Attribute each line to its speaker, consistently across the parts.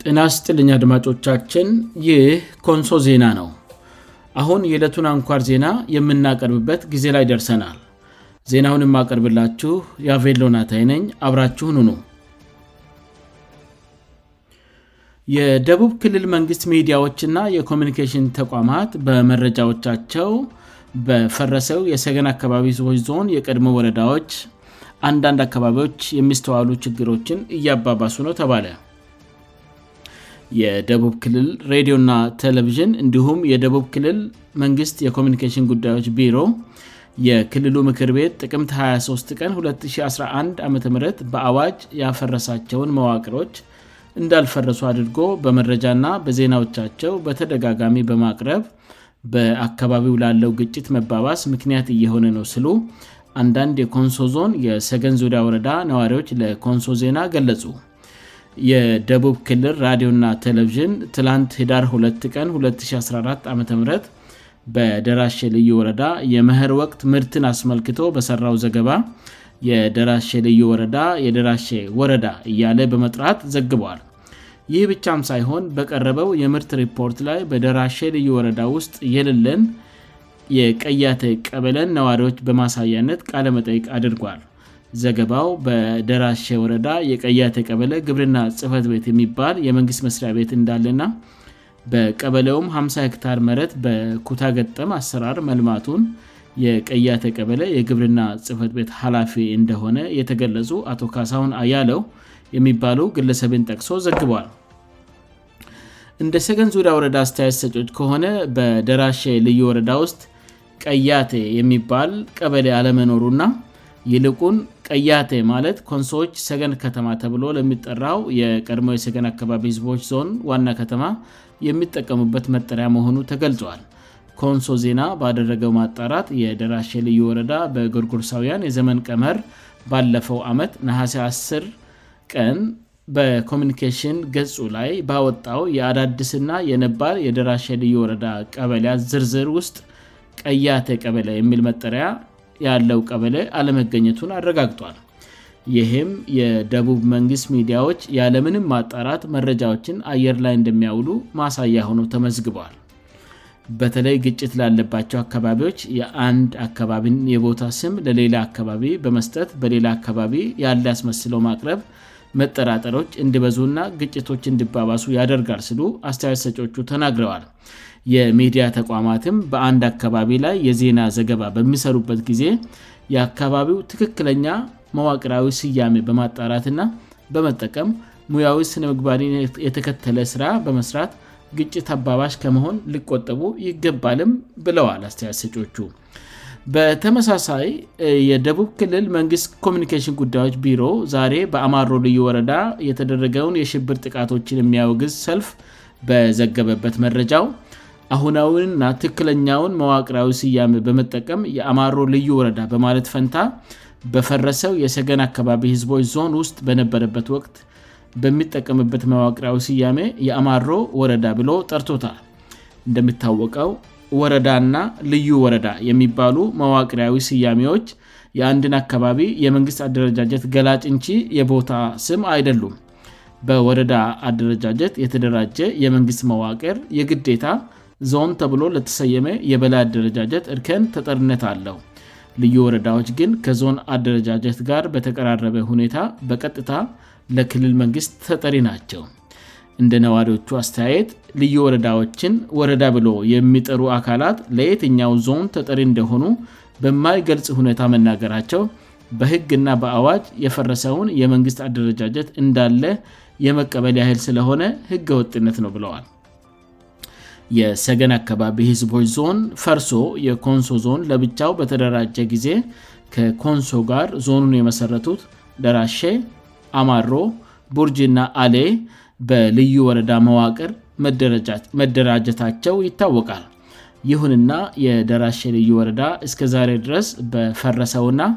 Speaker 1: ጥና ስጥልኛ አድማጮቻችን ይህ ኮንሶ ዜና ነው አሁን የዕለቱን አንኳር ዜና የምናቀርብበት ጊዜ ላይ ደርሰናል ዜናውን የማቀርብላችሁ የአቬሎናታይነኝ አብራችሁን ሁኑ የደቡብ ክልል መንግስት ሚዲያዎችና የኮሚኒኬሽን ተቋማት በመረጃዎቻቸው በፈረሰው የሰገን አካባቢ ቦች ዞን የቀድሞ ወረዳዎች አንዳንድ አካባቢዎች የሚስተዋሉ ችግሮችን እያባባሱ ነው ተባለ የደቡብ ክልል ሬዲዮ እና ቴሌቪዥን እንዲሁም የደቡብ ክልል መንግሥት የኮሚኒኬሽን ጉዳዮች ቢሮ የክልሉ ምክር ቤት ጥቅምት 23 ቀን 211 ዓም በአዋጅ ያፈረሳቸውን መዋቅሮች እንዳልፈረሱ አድርጎ በመረጃና በዜናዎቻቸው በተደጋጋሚ በማቅረብ በአካባቢው ላለው ግጭት መባባስ ምክንያት እየሆነ ነው ስሉ አንዳንድ የኮንሶ ዞን የሰገን ዙሪያ ወረዳ ነዋሪዎች ለኮንሶ ዜና ገለጹ የደቡብ ክልል ራዲዮእና ቴሌቭዥን ትላንት ሂዳር 2 ቀን 2014 ዓ ም በደራሼ ልዩ ወረዳ የምህር ወቅት ምርትን አስመልክቶ በሠራው ዘገባ የደራሼ ልዩ ወረዳ የደራሼ ወረዳ እያለ በመጥራት ዘግቧዋል ይህ ብቻም ሳይሆን በቀረበው የምርት ሪፖርት ላይ በደራሼ ልዩ ወረዳ ውስጥ የሌለን የቀያተ ቀበለን ነዋሪዎች በማሳያነት ቃለ መጠይቅ አድርጓል ዘገባው በደራሼ ወረዳ የቀያቴ ቀበለ ግብርና ጽህፈት ቤት የሚባል የመንግስት መስሪያ ቤት እንዳለና በቀበሌውም 50 ሄክታር መረት በኩታ ገጠም አሰራር መልማቱን የቀያቴ ቀበለ የግብርና ጽህፈት ቤት ኃላፊ እንደሆነ የተገለጹ አቶ ካሳውን አያለው የሚባሉ ግለሰብን ጠቅሶ ዘግቧል እንደ ሰገን ዙሪያ ወረዳ አስተየት ሰች ከሆነ በደራሼ ልዩ ወረዳ ውስጥ ቀያቴ የሚባል ቀበሌ አለመኖሩ ና ይልቁን ቀያቴ ማለት ኮንሶዎች ሰገን ከተማ ተብሎ ለሚጠራው የቀድሞ የሰገን አካባቢ ህዝቦች ዞን ዋና ከተማ የሚጠቀሙበት መጠሪያ መሆኑ ተገልጿል ኮንሶ ዜና ባደረገው ማጣራት የደራሸ ልዩ ወረዳ በጎርጉርሳውያን የዘመን ቀመር ባለፈው አመት ነሐሴ 10 ቀን በኮሚኒኬሽን ገጹ ላይ ባወጣው የአዳድስእና የነባር የደራሸ ልዩ ወረዳ ቀበያ ዝርዝር ውስጥ ቀያተ ቀበለያ የሚል መጠሪያ ያለው ቀበለ አለመገኘቱን አረጋግጧል ይህም የደቡብ መንግስት ሚዲያዎች ያለምንም ማጣራት መረጃዎችን አየር ላይ እንደሚያውሉ ማሳያ ሆኑ ተመዝግበዋል በተለይ ግጭት ላለባቸው አካባቢዎች የአንድ አካባቢን የቦታ ስም ለሌላ አካባቢ በመስጠት በሌላ አካባቢ ያለ ያስመስለው ማቅረብ መጠራጠሮች እንድበዙ እና ግጭቶች እንድባባሱ ያደርጋል ስሉ አስተያት ሰቹ ተናግረዋል የሚዲያ ተቋማትም በአንድ አካባቢ ላይ የዜና ዘገባ በሚሰሩበት ጊዜ የአካባቢው ትክክለኛ መዋቅራዊ ስያሜ በማጣራትና በመጠቀም ሙያዊ ስነምግባሪ የተከተለ ስራ በመስራት ግጭት አባባሽ ከመሆን ሊቆጠቡ ይገባልም ብለዋል አስተያያ ሰቹ በተመሳሳይ የደቡብ ክልል መንግስት ኮሚኒኬሽን ጉዳዮች ቢሮ ዛሬ በአማሮ ልዩ ወረዳ የተደረገውን የሽብር ጥቃቶችን የሚያውግዝ ሰልፍ በዘገበበት መረጃው አሁናውንና ትክለኛውን መዋቅሪያዊ ስያሜ በመጠቀም የአማሮ ልዩ ወረዳ በማለት ፈንታ በፈረሰው የሰገን አካባቢ ህዝቦች ዞን ውስጥ በነበረበት ወቅት በሚጠቀምበት መዋቅሪያዊ ስያሜ የአማሮ ወረዳ ብሎ ጠርቶታል እንደሚታወቀው ወረዳና ልዩ ወረዳ የሚባሉ መዋቅሪያዊ ስያሜዎች የአንድን አካባቢ የመንግስት አደረጃጀት ገላጭንቺ የቦታ ስም አይደሉም በወረዳ አደረጃጀት የተደራጀ የመንግስት መዋቅር የግዴታ ዞም ተብሎ ለተሰየመ የበላይ አደረጃጀት እርከን ተጠሪነት አለው ልዩ ወረዳዎች ግን ከዞን አደረጃጀት ጋር በተቀራረበ ሁኔታ በቀጥታ ለክልል መንግስት ተጠሪ ናቸው እንደ ነዋሪዎቹ አስተያየት ልዩ ወረዳዎችን ወረዳ ብሎ የሚጠሩ አካላት ለየትኛው ዞን ተጠሪ እንደሆኑ በማይገልጽ ሁኔታ መናገራቸው በህግና በአዋጅ የፈረሰውን የመንግስት አደረጃጀት እንዳለ የመቀበል ያህል ስለሆነ ህገ ወጥነት ነው ብለዋል የሰገን አካባቢ ህዝቦች ዞን ፈርሶ የኮንሶ ዞን ለብቻው በተደራጀ ጊዜ ከኮንሶ ጋር ዞኑን የመሠረቱት ደራሼ አማሮ ቡርጅና አሌ በልዩ ወረዳ መዋቅር መደራጀታቸው ይታወቃል ይሁንና የደራሼ ልዩ ወረዳ እስከዛሬ ድረስ በፈረሰው ና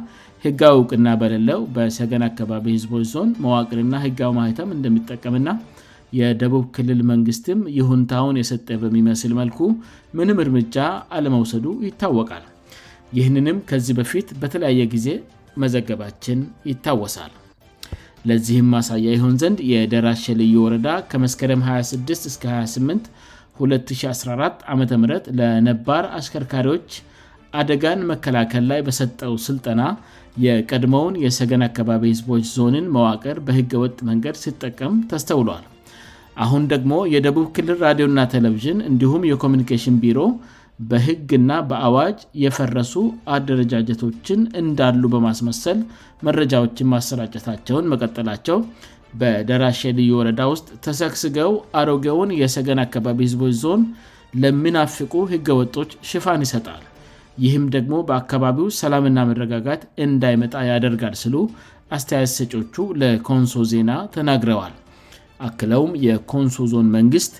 Speaker 1: ህጋ ውቅና በለለው በሰገን አካባቢ ህዝቦች ዞን መዋቅርና ህጋ ማህተም እንደሚጠቀምና የደቡብ ክልል መንግስትም የሁንታውን የሰጠ በሚመስል መልኩ ምንም እርምጃ አለመውሰዱ ይታወቃል ይህንንም ከዚህ በፊት በተለያየ ጊዜ መዘገባችን ይታወሳል ለዚህም ማሳያ የሆን ዘንድ የደራሸልዩ ወረዳ ከመስከረም 26-እስ28214 ዓም ለነባር አሽከርካሪዎች አደጋን መከላከል ላይ በሰጠው ስልጠና የቀድሞውን የሰገን አካባቢ ህዝቦች ዞንን መዋቅር በህገወጥ መንገድ ስጠቀም ተስተውሏል አሁን ደግሞ የደቡብ ክልል ራዲዮእና ቴሌቪዥን እንዲሁም የኮሚኒኬሽን ቢሮ በህግና በአዋጅ የፈረሱ አደረጃጀቶችን እንዳሉ በማስመሰል መረጃዎችን ማሰራጨታቸውን መቀጠላቸው በደራሽ ልዩ ወረዳ ውስጥ ተሰግስገው አሮጌውን የሰገን አካባቢ ህዝቦች ዞን ለምናፍቁ ህገ ወጦች ሽፋን ይሰጣል ይህም ደግሞ በአካባቢው ሰላምና መረጋጋት እንዳይመጣ ያደርጋል ስሉ አስተያያ ተሰጮቹ ለኮንሶ ዜና ተናግረዋል አክለውም የኮንሶ ዞን መንግስት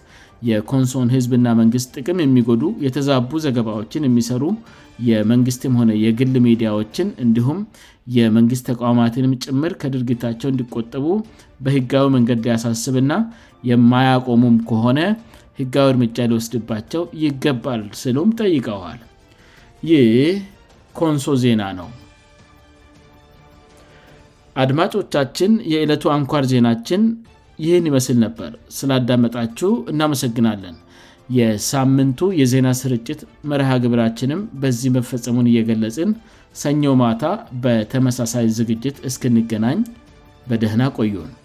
Speaker 1: የኮንሶን ህዝብና መንግስት ጥቅም የሚጎዱ የተዛቡ ዘገባዎችን የሚሰሩ የመንግስትም ሆነ የግል ሚዲያዎችን እንዲሁም የመንግስት ተቋማትንም ጭምር ከድርጊታቸው እንዲቆጠቡ በህጋዊ መንገድ ሊያሳስብና የማያቆሙም ከሆነ ህጋዊ እርምጃ ሊወስድባቸው ይገባል ስሉም ጠይቀዋል ይህ ኮንሶ ዜና ነው አድማጮቻችን የእለቱ አንኳር ዜናችን ይህን ይመስል ነበር ስላዳመጣችሁ እናመሰግናለን የሳምንቱ የዜና ስርጭት መርሃግብራችንም በዚህ መፈጸሙን እየገለጽን ሰኞው ማታ በተመሳሳይ ዝግጅት እስክንገናኝ በደህና ቆዩን